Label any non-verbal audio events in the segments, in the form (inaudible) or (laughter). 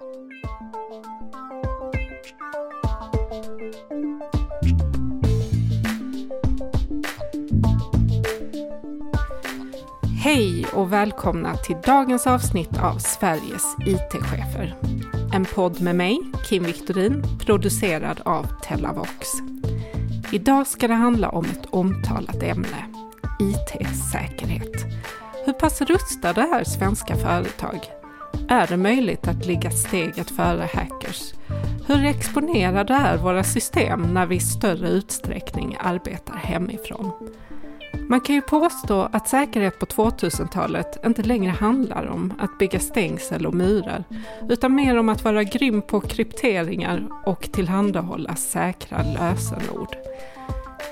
Hej och välkomna till dagens avsnitt av Sveriges IT-chefer. En podd med mig, Kim Victorin, producerad av Telavox. Idag ska det handla om ett omtalat ämne, IT-säkerhet. Hur pass rustade är svenska företag? Är det möjligt att ligga steget före hackers? Hur exponerade är våra system när vi i större utsträckning arbetar hemifrån? Man kan ju påstå att säkerhet på 2000-talet inte längre handlar om att bygga stängsel och murar, utan mer om att vara grym på krypteringar och tillhandahålla säkra lösenord.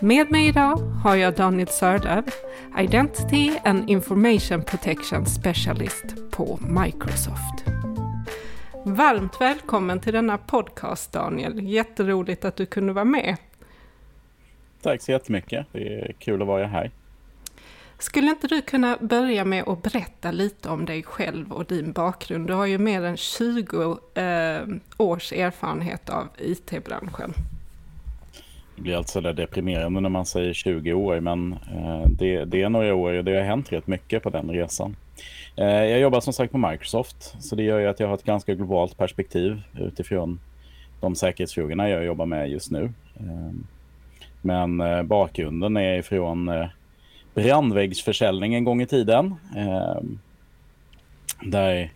Med mig idag har jag Daniel Sördöv, Identity and Information Protection Specialist på Microsoft. Varmt välkommen till denna podcast Daniel, jätteroligt att du kunde vara med. Tack så jättemycket, det är kul att vara här. Skulle inte du kunna börja med att berätta lite om dig själv och din bakgrund? Du har ju mer än 20 eh, års erfarenhet av IT-branschen. Det blir alltså där deprimerande när man säger 20 år, men eh, det, det, är några år och det har hänt rätt mycket på den resan. Eh, jag jobbar som sagt på Microsoft, så det gör ju att jag har ett ganska globalt perspektiv utifrån de säkerhetsfrågorna jag jobbar med just nu. Ehm, men eh, bakgrunden är från brandväggsförsäljning en gång i tiden. Ehm, där,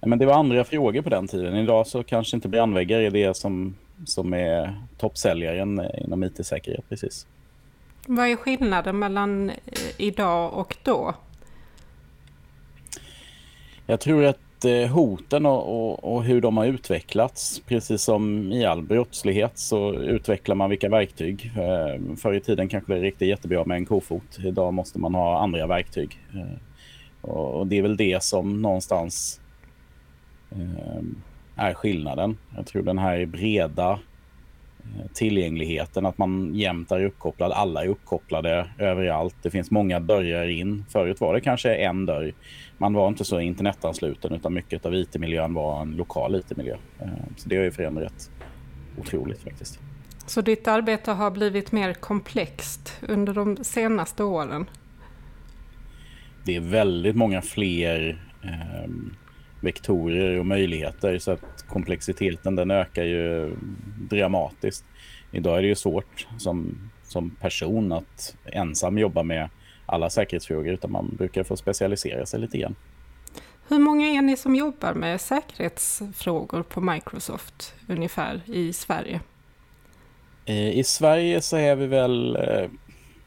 men det var andra frågor på den tiden. Idag så kanske inte brandväggar är det som, som är toppsäljaren inom IT-säkerhet precis. Vad är skillnaden mellan eh, idag och då? Jag tror att Eh, hoten och, och, och, hur de har utvecklats. Precis som i all brottslighet så utvecklar man vilka verktyg. Eh, förr i tiden kanske det räckte jättebra med en kofot. Idag måste man ha andra verktyg. Och, det är väl det som någonstans är skillnaden. Jag tror den här breda tillgängligheten, att man jämt är uppkopplad. Alla är uppkopplade överallt. Det finns många dörrar in. Förut var det kanske en dörr. Man var inte så internetansluten utan mycket av IT-miljön var en lokal IT-miljö. Eh, så det har ju förändrat otroligt faktiskt. Så ditt arbete har blivit mer komplext under de senaste åren? Det är väldigt många fler eh, vektorer och möjligheter så att komplexiteten den ökar ju dramatiskt. Idag är det ju svårt som, som person att ensam jobba med alla säkerhetsfrågor utan man brukar få specialisera sig lite grann. Hur många är ni som jobbar med säkerhetsfrågor på Microsoft ungefär i Sverige? I Sverige så är vi väl, eh,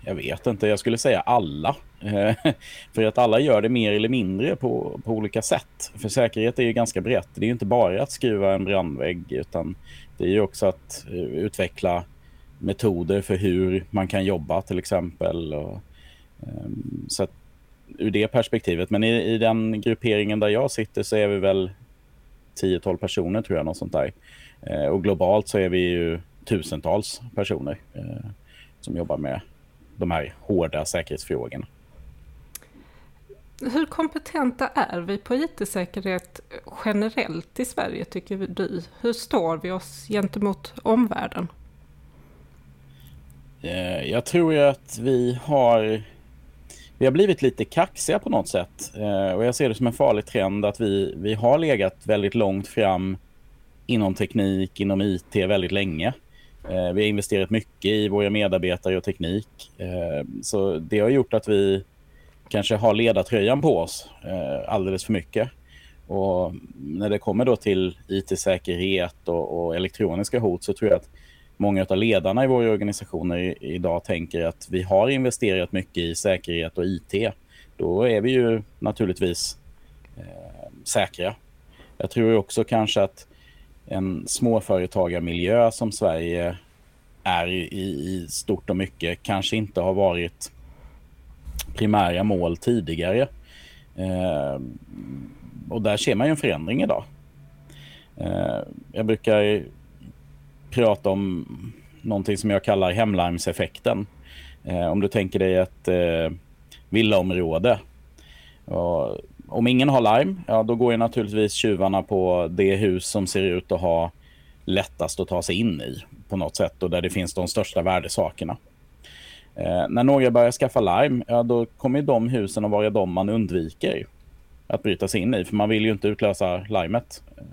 jag vet inte, jag skulle säga alla. Eh, (laughs) för att alla gör det mer eller mindre på, på olika sätt. För säkerhet är ju ganska brett. Det är ju inte bara att skruva en brandvägg utan det är ju också att eh, utveckla metoder för hur man kan jobba till exempel. Och, um, så att, ur det perspektivet. Men i, i den grupperingen där jag sitter så är vi väl 10-12 personer tror jag, något sånt där. Uh, och globalt så är vi ju tusentals personer uh, som jobbar med de här hårda säkerhetsfrågorna. Hur kompetenta är vi på IT-säkerhet generellt i Sverige tycker du? Hur står vi oss gentemot omvärlden? Eh, jag tror att vi har, vi har blivit lite kaxiga på något sätt. Eh, och jag ser det som en farlig trend att vi, vi har legat väldigt långt fram inom teknik, inom IT väldigt länge. Eh, vi har investerat mycket i våra medarbetare och teknik. Eh, så det har gjort att vi kanske har ledartröjan på oss eh, alldeles för mycket. Och när det kommer då till IT-säkerhet och, och, elektroniska hot så tror jag att många av ledarna i våra organisationer i, idag tänker att vi har investerat mycket i säkerhet och IT. Då är vi ju naturligtvis eh, säkra. Jag tror också kanske att en småföretagarmiljö som Sverige är i, i stort och mycket kanske inte har varit primära mål tidigare. Eh, och där ser man ju en förändring idag. Eh, jag brukar prata om någonting som jag kallar hemlarmseffekten. Eh, om du tänker dig ett eh, villaområde. Och om ingen har larm, ja då går ju naturligtvis tjuvarna på det hus som ser ut att ha lättast att ta sig in i på något sätt och där det finns de största värdesakerna. Eh, när några börjar skaffa larm, ja då kommer de husen att vara de man undviker att bryta sig in i, för man vill ju inte utlösa larmet. Eh,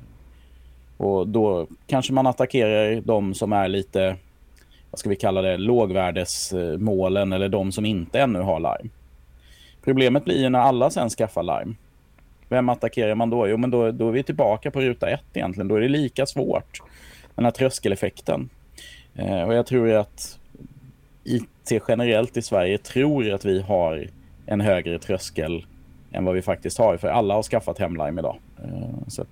och då kanske man attackerar de som är lite, vad ska vi kalla det, lågvärdesmålen eller de som inte ännu har larm. Problemet blir ju när alla sen skaffar larm. Vem attackerar man då? Jo, men då, då är vi tillbaka på ruta ett egentligen. Då är det lika svårt. Den här tröskeleffekten. Eh, och jag tror att IT generellt i Sverige tror att vi har en högre tröskel än vad vi faktiskt har. För alla har skaffat hemlime idag. Eh, så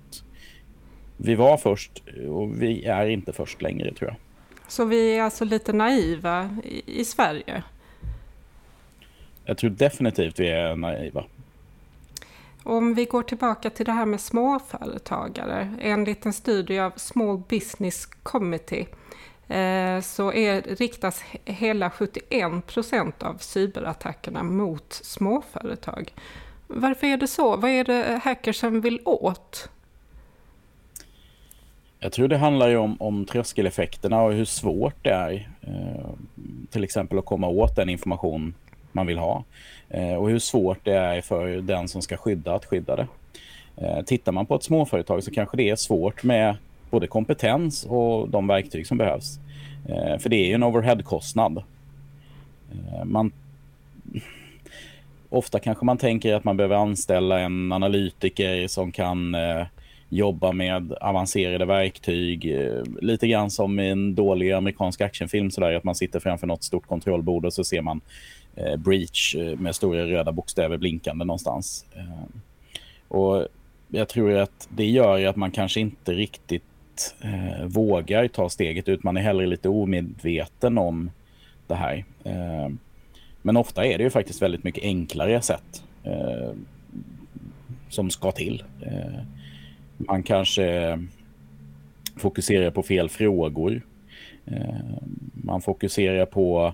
vi var först och vi är inte först längre tror jag. Så vi är alltså lite naiva i, i Sverige? Jag tror definitivt vi är naiva. Om vi går tillbaka till det här med småföretagare. Enligt en studie av Small Business Committee eh, så är, riktas hela 71 procent av cyberattackerna mot småföretag. Varför är det så? Vad är det hackersen vill åt? Jag tror det handlar ju om, om tröskeleffekterna och hur svårt det är eh, till exempel att komma åt den information man vill ha. Eh, och hur svårt det är för den som ska skydda att skydda det. Eh, tittar man på ett småföretag så kanske det är svårt med både kompetens och de verktyg som behövs. Eh, för det är ju en overheadkostnad. Man ofta kanske man tänker att man behöver anställa en analytiker som kan jobba med avancerade verktyg. Lite grann som i en dålig amerikansk actionfilm sådär att man sitter framför något stort kontrollbord och så ser man Eh, breach eh, med stora röda bokstäver blinkande någonstans. Eh, och jag tror att det gör att man kanske inte riktigt eh, vågar ta steget ut. Man är hellre lite omedveten om det här. Eh, men ofta är det ju faktiskt väldigt mycket enklare sätt eh, som ska till. Eh, man kanske fokuserar på fel frågor. Eh, man fokuserar på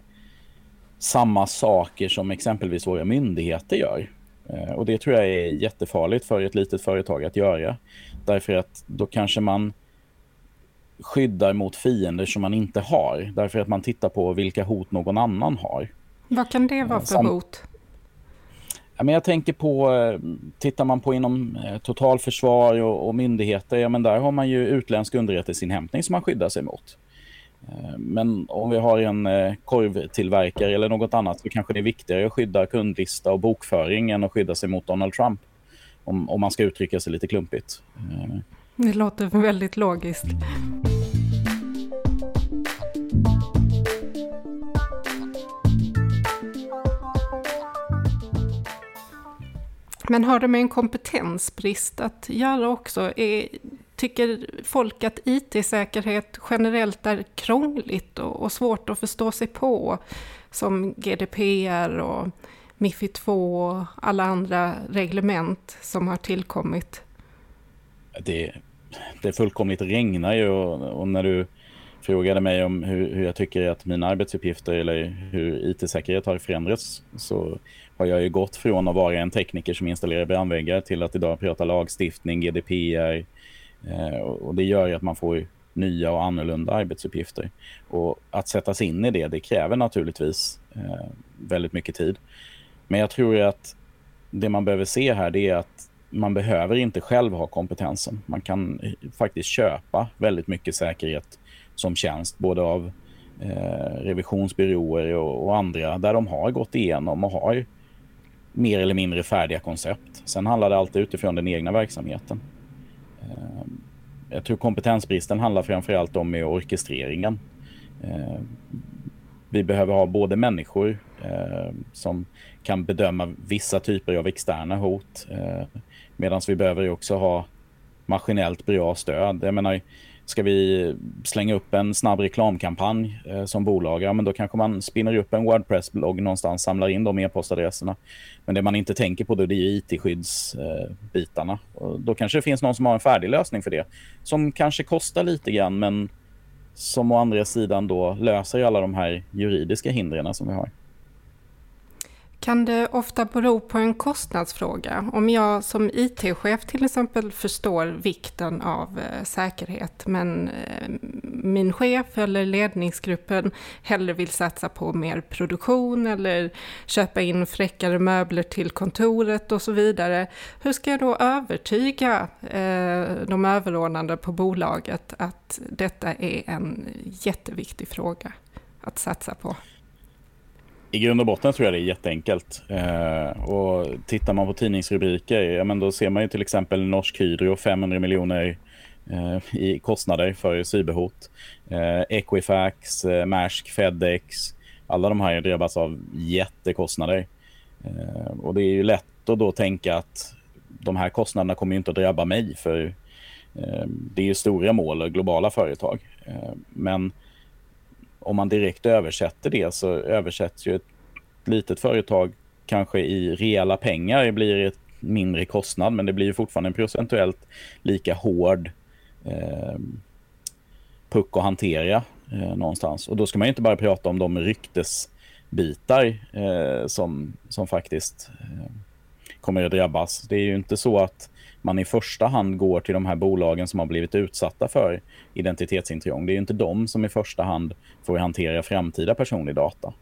samma saker som exempelvis våra myndigheter gör. Eh, och det tror jag är jättefarligt för ett litet företag att göra. Därför att då kanske man skyddar mot fiender som man inte har. Därför att man tittar på vilka hot någon annan har. Vad kan det vara för Som, hot? Ja, men jag tänker på, eh, tittar man på inom eh, totalförsvar och, och myndigheter, ja men där har man ju utländsk underrättelseinhämtning som man skyddar sig mot. Eh, men om vi har en eh, korvtillverkare eller något annat så kanske det är viktigare att skydda kundlista och bokföring än att skydda sig mot Donald Trump. Om, om man ska uttrycka sig lite klumpigt. Eh. Det låter väldigt logiskt. Men har det med en kompetensbrist att göra också? Är, tycker folk att IT-säkerhet generellt är krångligt och, och, svårt att förstå sig på? Som GDPR och Mifid 2 och alla andra reglement som har tillkommit. Det, det fullkomligt regnar ju och, och när du frågade mig om hur, hur, jag tycker att mina arbetsuppgifter eller hur IT-säkerhet har förändrats så har jag ju gått från att vara en tekniker som installerar brandväggar till att idag prata lagstiftning, GDPR. Eh, och det gör att man får nya och annorlunda arbetsuppgifter. Och att sätta sig in i det, det kräver naturligtvis eh, väldigt mycket tid. Men jag tror att det man behöver se här det är att man behöver inte själv ha kompetensen. Man kan eh, faktiskt köpa väldigt mycket säkerhet som tjänst, både av eh, revisionsbyråer och, och, andra, där de har gått igenom och har mer eller mindre färdiga koncept. Sen handlar det alltid utifrån den egna verksamheten. Eh, jag tror kompetensbristen handlar framförallt om i orkestreringen. Eh, vi behöver ha både människor eh, som kan bedöma vissa typer av externa hot medan vi behöver också ha maskinellt bra stöd. Jag menar, Ska vi slänga upp en snabb reklamkampanj eh, som bolag, ja men då kanske man spinner upp en Wordpress-blogg någonstans, samlar in de e-postadresserna. Men det man inte tänker på då det är it-skyddsbitarna. Eh, då kanske det finns någon som har en färdig lösning för det. Som kanske kostar lite grann men som å andra sidan då löser alla de här juridiska hindren som vi har. Kan det ofta bero på en kostnadsfråga? Om jag som IT-chef till exempel förstår vikten av eh, säkerhet men eh, min chef eller ledningsgruppen hellre vill satsa på mer produktion eller köpa in fräckare möbler till kontoret och så vidare. Hur ska jag då övertyga eh, de överordnade på bolaget att detta är en jätteviktig fråga att satsa på? I grund och botten tror jag det är jätteenkelt. Eh, och tittar man på tidningsrubriker, ja, men då ser man ju till exempel Norsk Hydro 500 miljoner eh, i kostnader för cyberhot. Eh, Equifax, eh, Maersk, Fedex. Alla de här drabbas av jättekostnader. Eh, och det är ju lätt att då tänka att de här kostnaderna kommer inte att drabba mig för eh, det är ju stora mål och globala företag. Eh, men om man direkt översätter det så översätts ju ett litet företag kanske i reella pengar Det blir ett mindre kostnad men det blir fortfarande en procentuellt lika hård eh, puck att hantera eh, någonstans. Och då ska man inte bara prata om de ryktesbitar eh, som, som faktiskt eh, kommer att drabbas. Det är ju inte så att man i första hand går till de här bolagen som har blivit utsatta för identitetsintrång. Det är ju inte de som i första hand får hantera framtida personlig data.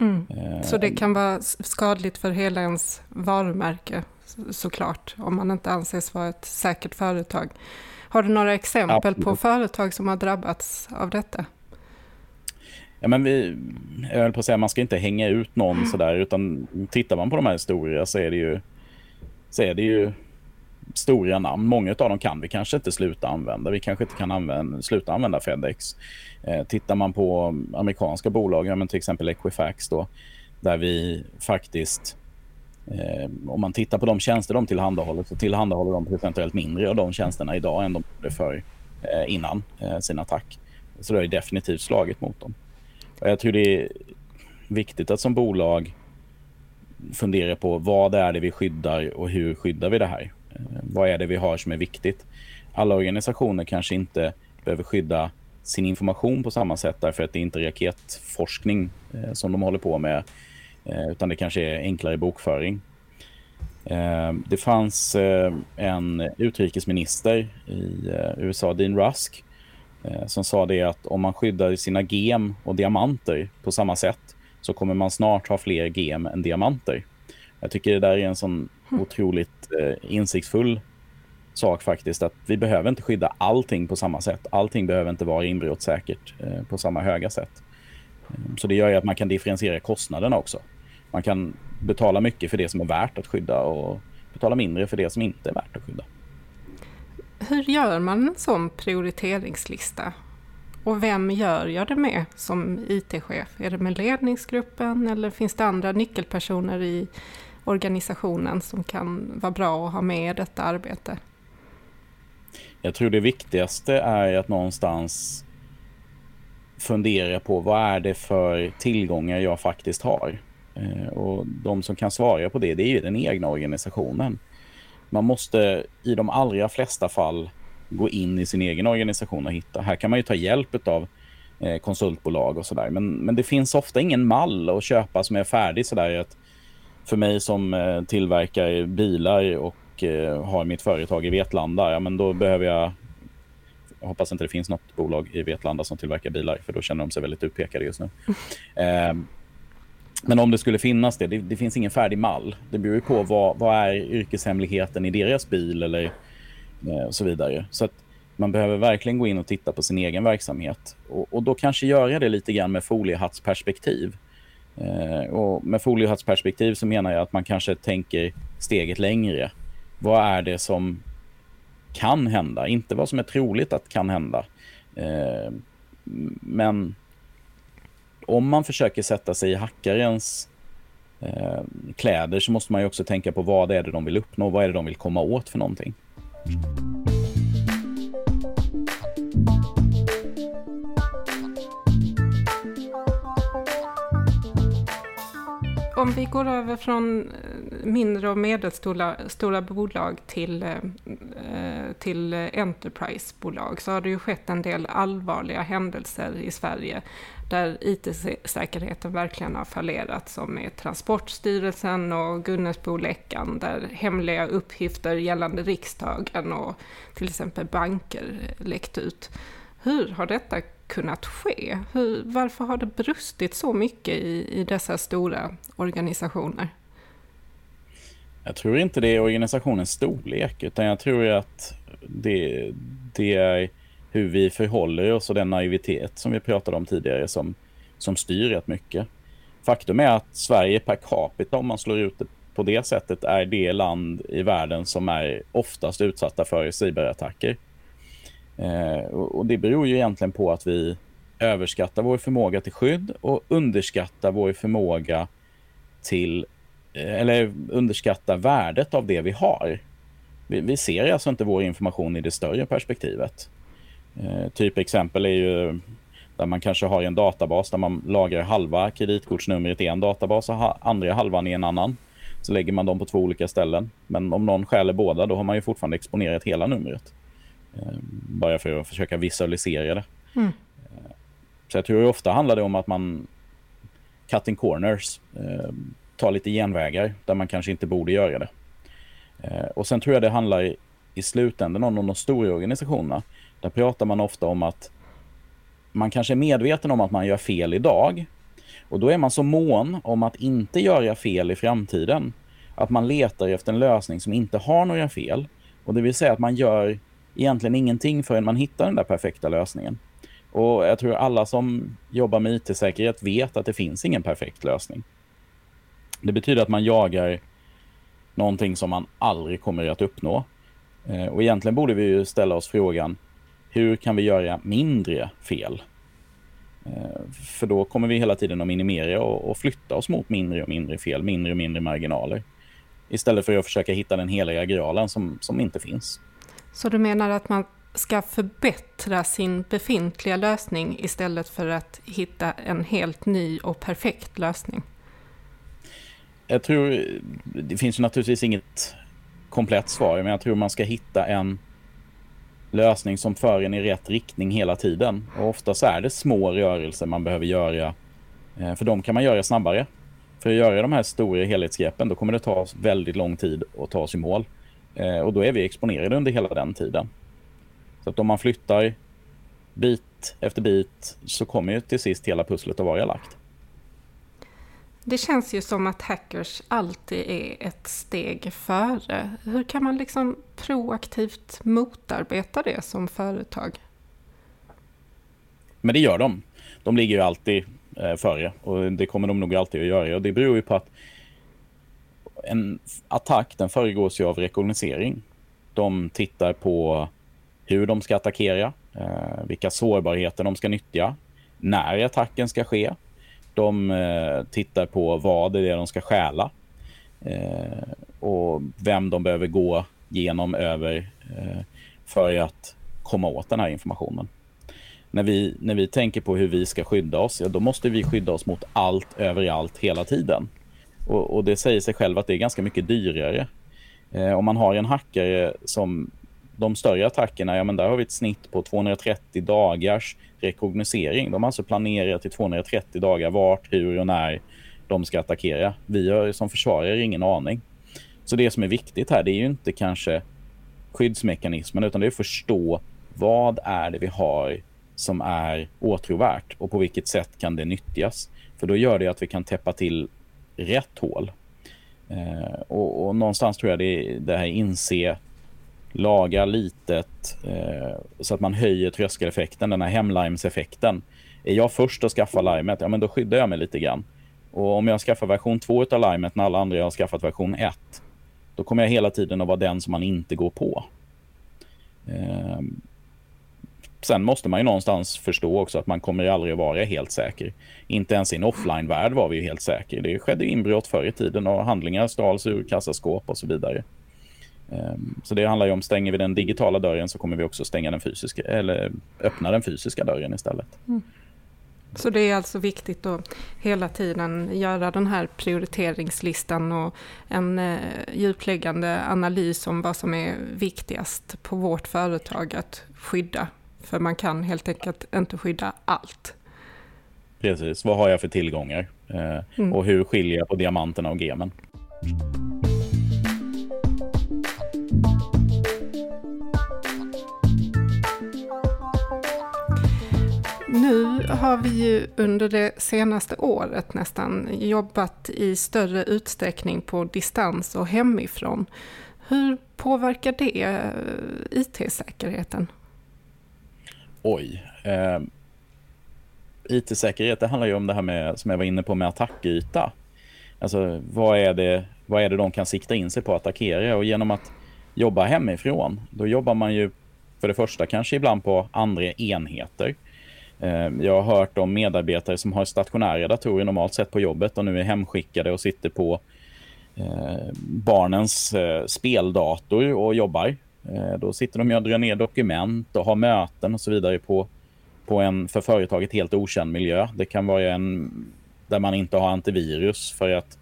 Mm. Eh, så det kan vara skadligt för hela ens varumärke såklart, om man inte anses vara ett säkert företag. Har du några exempel Absolut. på företag som har drabbats av detta? Ja, men vi, jag höll på att säga, man ska inte hänga ut någon mm. sådär, utan tittar man på de här stora så är det ju, så är det ju stora namn. Många av dem kan vi kanske inte sluta använda. Vi kanske inte kan använda, sluta använda Fedex. Eh, tittar man på amerikanska bolag, ja, men till exempel Equifax då, där vi faktiskt eh, om man tittar på de tjänster de tillhandahåller så tillhandahåller de procentuellt mindre av de tjänsterna idag än de gjorde för eh, innan eh, sin attack. Så det har definitivt slagit mot dem. Och jag tror det är viktigt att som bolag fundera på vad är det vi skyddar och hur skyddar vi det här? Vad är det vi har som är viktigt? Alla organisationer kanske inte behöver skydda sin information på samma sätt därför att det inte är raketforskning eh, som de håller på med eh, utan det kanske är enklare bokföring. Eh, det fanns eh, en utrikesminister i eh, USA, Dean Rusk, eh, som sa det att om man skyddar sina gem och diamanter på samma sätt så kommer man snart ha fler gem än diamanter. Jag tycker det där är en sån mm. otroligt eh, insiktsfull sak faktiskt. Att vi behöver inte skydda allting på samma sätt. Allting behöver inte vara inbrottssäkert eh, på samma höga sätt. Eh, så det gör ju att man kan differentiera kostnaderna också. Man kan betala mycket för det som är värt att skydda och betala mindre för det som inte är värt att skydda. Hur gör man en sån prioriteringslista? Och vem gör jag det med som IT-chef? Är det med ledningsgruppen eller finns det andra nyckelpersoner i organisationen som kan vara bra att ha med i detta arbete? Jag tror det viktigaste är att någonstans fundera på vad är det för tillgångar jag faktiskt har? Eh, och de som kan svara på det, det är ju den egna organisationen. Man måste i de allra flesta fall gå in i sin egen organisation och hitta. Här kan man ju ta hjälp av eh, konsultbolag och sådär. Men, men det finns ofta ingen mall att köpa som är färdig sådär att för mig som eh, tillverkar bilar och eh, har mitt företag i Vetlanda, ja men då behöver jag jag hoppas inte det finns något bolag i Vetlanda som tillverkar bilar, för då känner de sig väldigt utpekade just nu. (laughs) Eh, men om det skulle finnas det, det, det, finns ingen färdig mall. Det beror på vad, vad är yrkeshemligheten i deras bil eller eh, så vidare. Så att man behöver verkligen gå in och titta på sin egen verksamhet och, och då kanske göra det lite grann med foliehattsperspektiv. Eh, och med foliehattsperspektiv så menar jag att man kanske tänker steget längre. Vad är det som kan hända? Inte vad som är troligt att kan hända. Eh, men om man försöker sätta sig i hackarens eh, kläder så måste man ju också tänka på vad är det de vill uppnå? Vad är det de vill komma åt för någonting? Om vi går över från eh, mindre och medelstora stora bolag till, eh, eh, till Enterprise-bolag så har det ju skett en del allvarliga händelser i Sverige där IT-säkerheten verkligen har fallerat som med Transportstyrelsen och Gunnesboläckan där hemliga uppgifter gällande riksdagen och till exempel banker läckt ut. Hur har detta kunnat ske? Hur, varför har det brustit så mycket i, i dessa stora organisationer? Jag tror inte det är organisationens storlek, utan jag tror att det, det är hur vi förhåller oss och den naivitet som vi pratade om tidigare som, som styr rätt mycket. Faktum är att Sverige per capita, om man slår ut det på det sättet, är det land i världen som är oftast utsatta för cyberattacker. Eh, och det beror ju egentligen på att vi överskattar vår förmåga till skydd och underskattar vår förmåga till, eh, eller underskattar värdet av det vi har. Vi, vi ser alltså inte vår information i det större perspektivet. Eh, typ exempel är ju där man kanske har en databas där man lagrar halva kreditkortsnumret i en databas och andra halvan i en annan. Så lägger man dem på två olika ställen. Men om någon stjäler båda, då har man ju fortfarande exponerat hela numret. Eh, bara för att försöka visualisera det. Mm. Eh, så jag tror ofta handlar det om att man cutting corners, eh, tar lite genvägar där man kanske inte borde göra det. Och sen tror jag det handlar i, i slutändan om de stora organisationerna. Där pratar man ofta om att man kanske är medveten om att man gör fel idag. Och då är man så mån om att inte göra fel i framtiden att man letar efter en lösning som inte har några fel. Och det vill säga att man gör egentligen ingenting förrän man hittar den där perfekta lösningen. Och jag tror alla som jobbar med IT-säkerhet vet att det finns ingen perfekt lösning. Det betyder att man jagar någonting som man aldrig kommer att uppnå. Eh, och egentligen borde vi ju ställa oss frågan, hur kan vi göra mindre fel? Eh, för då kommer vi hela tiden att minimera och flytta oss mot mindre och mindre fel, mindre och mindre marginaler. Istället för att försöka hitta den heliga graalen som, som inte finns. Så du menar att man ska förbättra sin befintliga lösning istället för att hitta en helt ny och perfekt lösning? Jag tror, det finns naturligtvis inget komplett svar, men jag tror man ska hitta en lösning som för en i rätt riktning hela tiden. Och oftast är det små rörelser man behöver göra, eh, för de kan man göra snabbare. För att göra de här stora helhetsgreppen, då kommer det ta väldigt lång tid att ta sig i mål. Eh, och då är vi exponerade under hela den tiden. Så att om man flyttar bit efter bit så kommer ju till sist hela pusslet att vara lagt. Det känns ju som att hackers alltid är ett steg före. Hur kan man liksom proaktivt motarbeta det som företag? Men det gör de. De ligger ju alltid eh, före och det kommer de nog alltid att göra. Och det beror ju på att en attack den föregås ju av rekognosering. De tittar på hur de ska attackera, eh, vilka sårbarheter de ska nyttja, när attacken ska ske. De eh, tittar på vad det är de ska stjäla eh, och vem de behöver gå genom över eh, för att komma åt den här informationen. När vi, när vi tänker på hur vi ska skydda oss, ja, då måste vi skydda oss mot allt överallt hela tiden. Och, och, det säger sig själv att det är ganska mycket dyrare. Eh, om man har en hackare som de större attackerna, ja men där har vi ett snitt på 230 dagars rekognosering. De har alltså planerat i 230 dagar vart, hur och när de ska attackera. Vi har som försvarare ingen aning. Så det som är viktigt här, det är ju inte kanske skyddsmekanismen, utan det är att förstå vad är det vi har som är åtråvärt och på vilket sätt kan det nyttjas? För då gör det att vi kan täppa till rätt hål. Eh, och, och, någonstans tror jag det är det här inse, laga litet eh, så att man höjer tröskeleffekten, den här hemlimeseffekten. Är jag först att skaffa limet, ja men då skyddar jag mig lite grann. Och om jag skaffar version 2 av limet när alla andra har skaffat version 1, då kommer jag hela tiden att vara den som man inte går på. Eh, Sen måste man ju någonstans förstå också att man kommer aldrig vara helt säker. Inte ens i en offline-värld var vi ju helt säkra. Det skedde inbrott förr i tiden och handlingar stals ur kassaskåp och så vidare. Ehm, så det handlar ju om, stänger vi den digitala dörren så kommer vi också stänga den fysiska, eller öppna den fysiska dörren istället. Mm. Så det är alltså viktigt att hela tiden göra den här prioriteringslistan och en eh, djupläggande analys om vad som är viktigast på vårt företag att skydda. För man kan helt enkelt inte skydda allt. Precis, vad har jag för tillgångar? Eh, mm. Och hur skiljer jag på diamanterna och gemen? Nu har vi ju under det senaste året nästan jobbat i större utsträckning på distans och hemifrån. Hur påverkar det eh, IT-säkerheten? Oj. Eh, IT-säkerhet det handlar ju om det här med, som jag var inne på med attackyta. Alltså vad är, det, vad är det de kan sikta in sig på att attackera? Och genom att jobba hemifrån, då jobbar man ju för det första kanske ibland på andra enheter. Eh, jag har hört om medarbetare som har stationära datorer normalt sett på jobbet och nu är hemskickade och sitter på eh, barnens eh, speldator och jobbar. Eh, då sitter de och drar ner dokument och har möten och så vidare på, på en för företaget helt okänd miljö. Det kan vara en där man inte har antivirus för att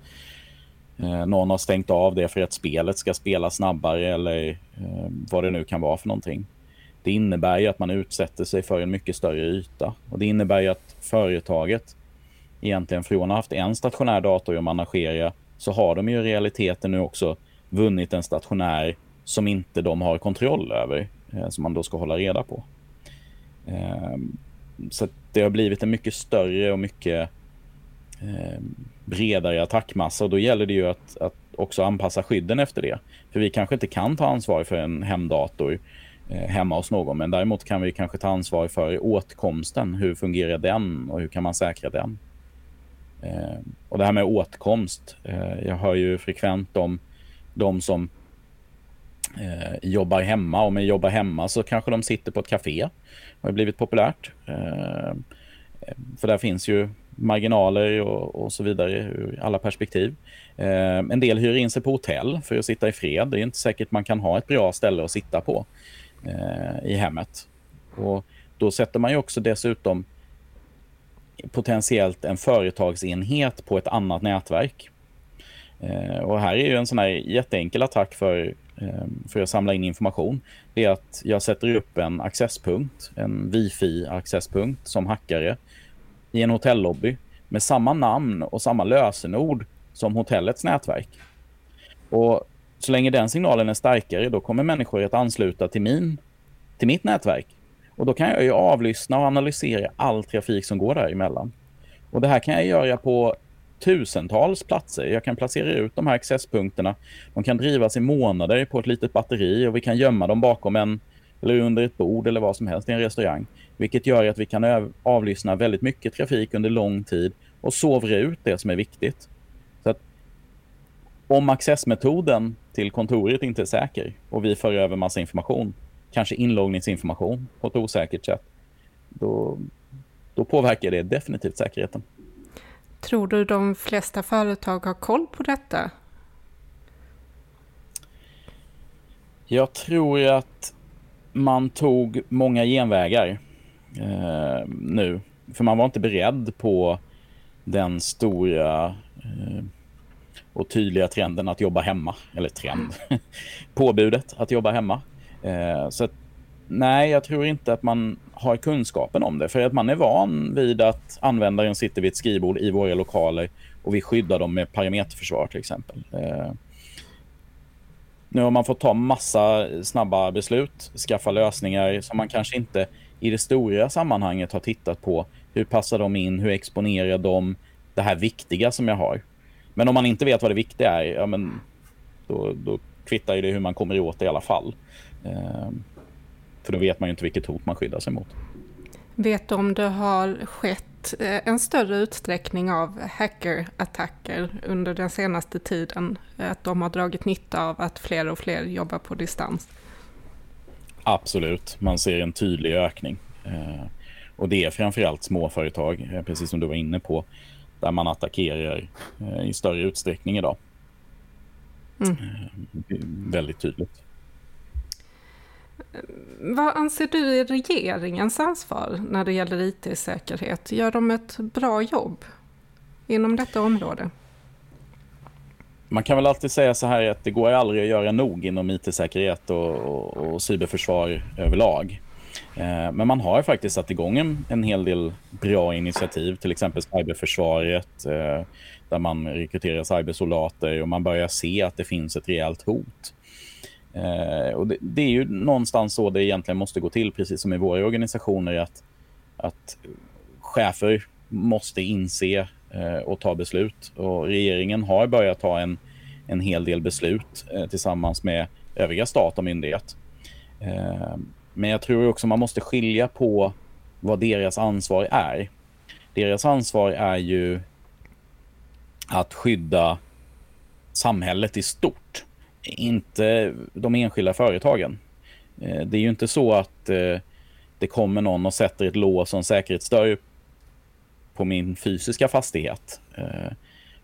eh, någon har stängt av det för att spelet ska spela snabbare eller eh, vad det nu kan vara för någonting. Det innebär ju att man utsätter sig för en mycket större yta. Och det innebär ju att företaget egentligen från att ha haft en stationär dator att managera så har de ju i realiteten nu också vunnit en stationär som inte de har kontroll över, eh, som man då ska hålla reda på. Eh, så det har blivit en mycket större och mycket eh, bredare attackmassa och då gäller det ju att, att också anpassa skydden efter det. För vi kanske inte kan ta ansvar för en hemdator Eh, hemma hos någon. Men däremot kan vi kanske ta ansvar för åtkomsten. Hur fungerar den och hur kan man säkra den? Eh, och det här med åtkomst. Eh, jag hör ju frekvent om de som Eh, jobbar hemma. Och med jobbar hemma så kanske de sitter på ett café. Det har blivit populärt. Eh, för där finns ju marginaler och, och, så vidare ur alla perspektiv. Eh, en del hyr in sig på hotell för att sitta i fred. Det är inte säkert man kan ha ett bra ställe att sitta på eh, i hemmet. Och då sätter man ju också dessutom potentiellt en företagsenhet på ett annat nätverk. Eh, och här är ju en sån här jätteenkel attack för, eh, för att samla in information. Det är att jag sätter upp en accesspunkt, en wifi-accesspunkt som hackare i en hotellobby med samma namn och samma lösenord som hotellets nätverk. Och så länge den signalen är starkare, då kommer människor att ansluta till, min, till mitt nätverk. Och då kan jag ju avlyssna och analysera all trafik som går däremellan. Och det här kan jag göra på tusentals platser. Jag kan placera ut de här accesspunkterna. De kan drivas i månader på ett litet batteri och vi kan gömma dem bakom en eller under ett bord eller vad som helst i en restaurang. Vilket gör att vi kan avlyssna väldigt mycket trafik under lång tid och sovra ut det som är viktigt. Så att om accessmetoden till kontoret inte är säker och vi för över massa information, kanske inloggningsinformation på ett osäkert sätt, då, då påverkar det definitivt säkerheten. Tror du de flesta företag har koll på detta? Jag tror att man tog många genvägar eh, nu. För man var inte beredd på den stora eh, och tydliga trenden att jobba hemma. Eller trend. (laughs) Påbudet att jobba hemma. Eh, så att, nej, jag tror inte att man har kunskapen om det. För att man är van vid att användaren sitter vid ett skrivbord i våra lokaler och vi skyddar dem med parameterförsvar till exempel. Eh, nu har man fått ta massa snabba beslut, skaffa lösningar som man kanske inte i det stora sammanhanget har tittat på. Hur passar de in? Hur exponerar de det här viktiga som jag har? Men om man inte vet vad det viktiga är, ja, men då, då kvittar det hur man kommer åt det i alla fall. Eh, för då vet man ju inte vilket hot man skyddar sig mot. Vet du om det har skett eh, en större utsträckning av hackerattacker under den senaste tiden? Att de har dragit nytta av att fler och fler jobbar på distans? Absolut, man ser en tydlig ökning. Eh, och det är framförallt småföretag, eh, precis som du var inne på, där man attackerar i större utsträckning idag. Mm. Väldigt tydligt. Vad anser du är regeringens ansvar när det gäller IT-säkerhet? Gör de ett bra jobb inom detta område? Man kan väl alltid säga så här att det går aldrig att göra nog inom IT-säkerhet och, och, och cyberförsvar överlag. Eh, men man har faktiskt satt igång en, en hel del bra initiativ, till exempel cyberförsvaret eh, där man rekryterar cybersoldater och man börjar se att det finns ett rejält hot. Eh, och det, det, är ju någonstans så det egentligen måste gå till, precis som i våra organisationer, att, att chefer måste inse eh, och ta beslut. Och regeringen har börjat ta en, en hel del beslut eh, tillsammans med övriga stat och myndighet. Eh, men jag tror också man måste skilja på vad deras ansvar är. Deras ansvar är ju att skydda samhället i stort, inte de enskilda företagen. Eh, det är ju inte så att eh, det kommer någon och sätter ett lås och en säkerhetsdörr på min fysiska fastighet. Eh,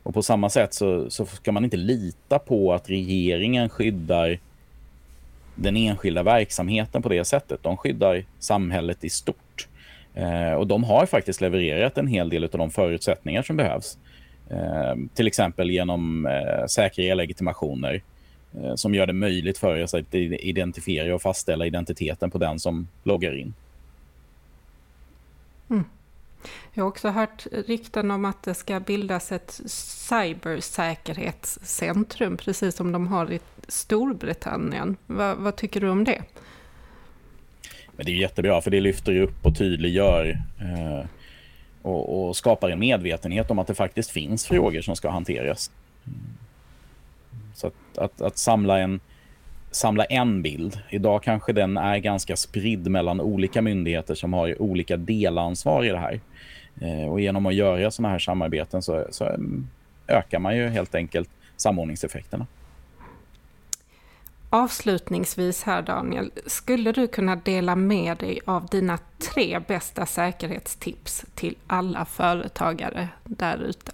och på samma sätt så, så ska man inte lita på att regeringen skyddar den enskilda verksamheten på det sättet. De skyddar samhället i stort. Eh, och de har faktiskt levererat en hel del av de förutsättningar som behövs. Eh, till exempel genom eh, säkra e-legitimationer som gör det möjligt för oss att identifiera och fastställa identiteten på den som loggar in. Mm. Jag har också hört rykten om att det ska bildas ett cybersäkerhetscentrum, precis som de har i Storbritannien. Va, vad tycker du om det? Men det är jättebra, för det lyfter upp och tydliggör eh, och, och, skapar en medvetenhet om att det faktiskt finns frågor som ska hanteras. Så att, att, att samla, en, samla en bild. Idag kanske den är ganska spridd mellan olika myndigheter som har olika delansvar i det här. Eh, och genom att göra sådana här samarbeten så, så mm, ökar man ju helt enkelt samordningseffekterna. Avslutningsvis här Daniel, skulle du kunna dela med dig av dina tre bästa säkerhetstips till alla företagare där ute?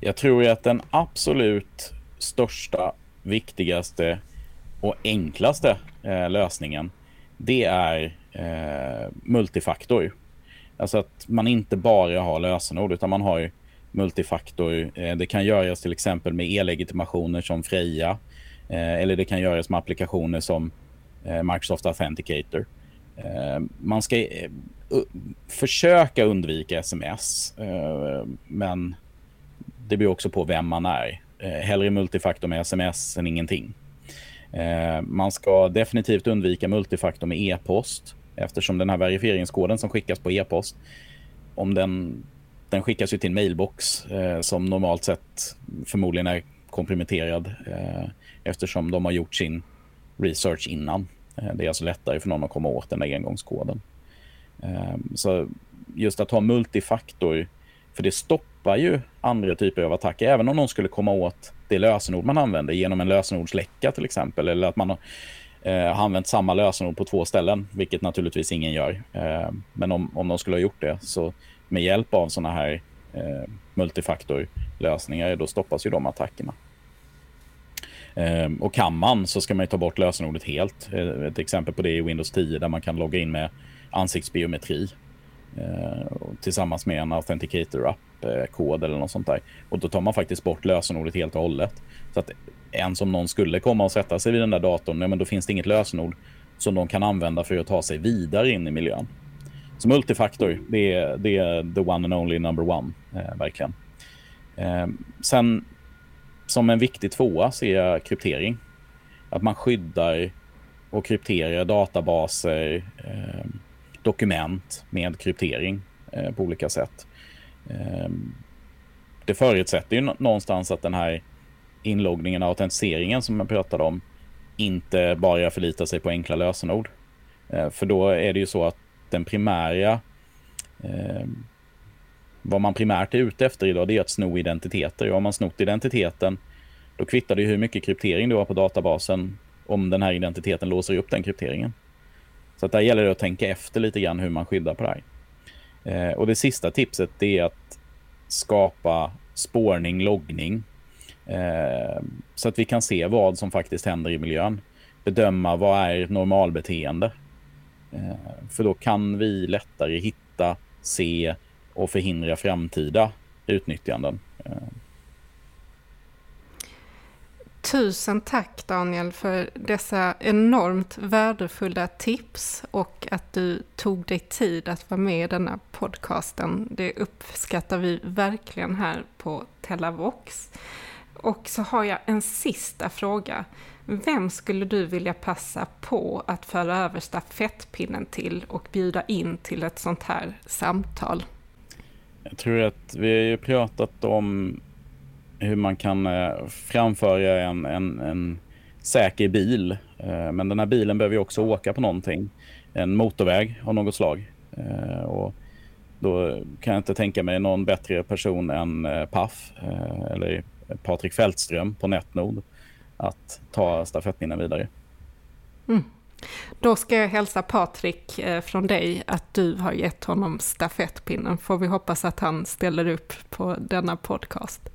Jag tror att den absolut största, viktigaste och enklaste eh, lösningen det är eh, multifaktor. Alltså att man inte bara har lösenord utan man har multifaktor. Eh, det kan göras till exempel med e-legitimationer som Freja eh, eller det kan göras med applikationer som eh, Microsoft Authenticator. Eh, man ska eh, försöka undvika sms, eh, men det beror också på vem man är. Eh, hellre multifaktor med sms än ingenting. Eh, man ska definitivt undvika multifaktor med e-post eftersom den här verifieringskoden som skickas på e-post, om den, den skickas ju till en mailbox eh, som normalt sett förmodligen är komprimerad eh, eftersom de har gjort sin research innan. Eh, det är alltså lättare för någon att komma åt den där engångskoden. Så just att ha multifaktor, för det stoppar ju andra typer av attacker, även om någon skulle komma åt det lösenord man använder genom en lösenordsläcka till exempel, eller att man har eh, har använt samma lösenord på två ställen, vilket naturligtvis ingen gör. Eh, men om, om de skulle ha gjort det, så med hjälp av sådana här eh, multifaktorlösningar, då stoppas ju de attackerna. Eh, och kan man så ska man ta bort lösenordet helt. Eh, ett exempel på det är Windows 10 där man kan logga in med ansiktsbiometri Eh, tillsammans med en Authenticator-app, eh, kod eller något sånt där. Och då tar man faktiskt bort lösenordet helt och hållet. Så att ens om någon skulle komma och sätta sig vid den där datorn, ja, men då finns det inget lösenord som de kan använda för att ta sig vidare in i miljön. Så multifaktor, det är, det är the one and only number one, eh, verkligen. Eh, sen som en viktig tvåa ser jag kryptering. Att man skyddar och krypterar databaser, eh, dokument med kryptering eh, på olika sätt. Eh, det förutsätter ju någonstans att den här inloggningen och autentiseringen som jag pratade om inte bara förlitar sig på enkla lösenord. Eh, för då är det ju så att den primära eh, vad man primärt är ute efter idag det är att sno identiteter. Och har man snott identiteten då kvittar det hur mycket kryptering du har på databasen om den här identiteten låser upp den krypteringen. Så att där gäller det att tänka efter lite grann hur man skyddar på det här. Eh, och det sista tipset det är att skapa spårning, loggning Eh, så att vi kan se vad som faktiskt händer i miljön. bedöma vad är normalbeteende. Eh, för då kan vi lättare hitta, se och förhindra framtida utnyttjanden. Eh, Tusen tack Daniel för dessa enormt värdefulla tips och att du tog dig tid att vara med i denna podcasten. Det uppskattar vi verkligen här på Telavox. Och så har jag en sista fråga. Vem skulle du vilja passa på att föra över stafettpinnen till och bjuda in till ett sånt här samtal? Jag tror att vi har ju pratat om hur man kan eh, framföra en, en, en säker bil. Eh, men den här bilen behöver ju också åka på någonting. En motorväg av något slag. Eh, och då kan jag inte tänka mig någon bättre person än Paf eller Patrik Fältström på Netnod att ta stafettpinnen vidare. Mm. Då ska jag hälsa Patrik från dig att du har gett honom stafettpinnen. Får vi hoppas att han ställer upp på denna podcast.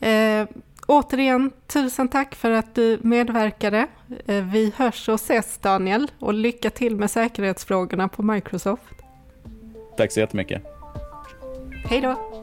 Eh, återigen, tusen tack för att du medverkade. Eh, vi hörs och ses Daniel och lycka till med säkerhetsfrågorna på Microsoft. Tack så jättemycket. Hej då!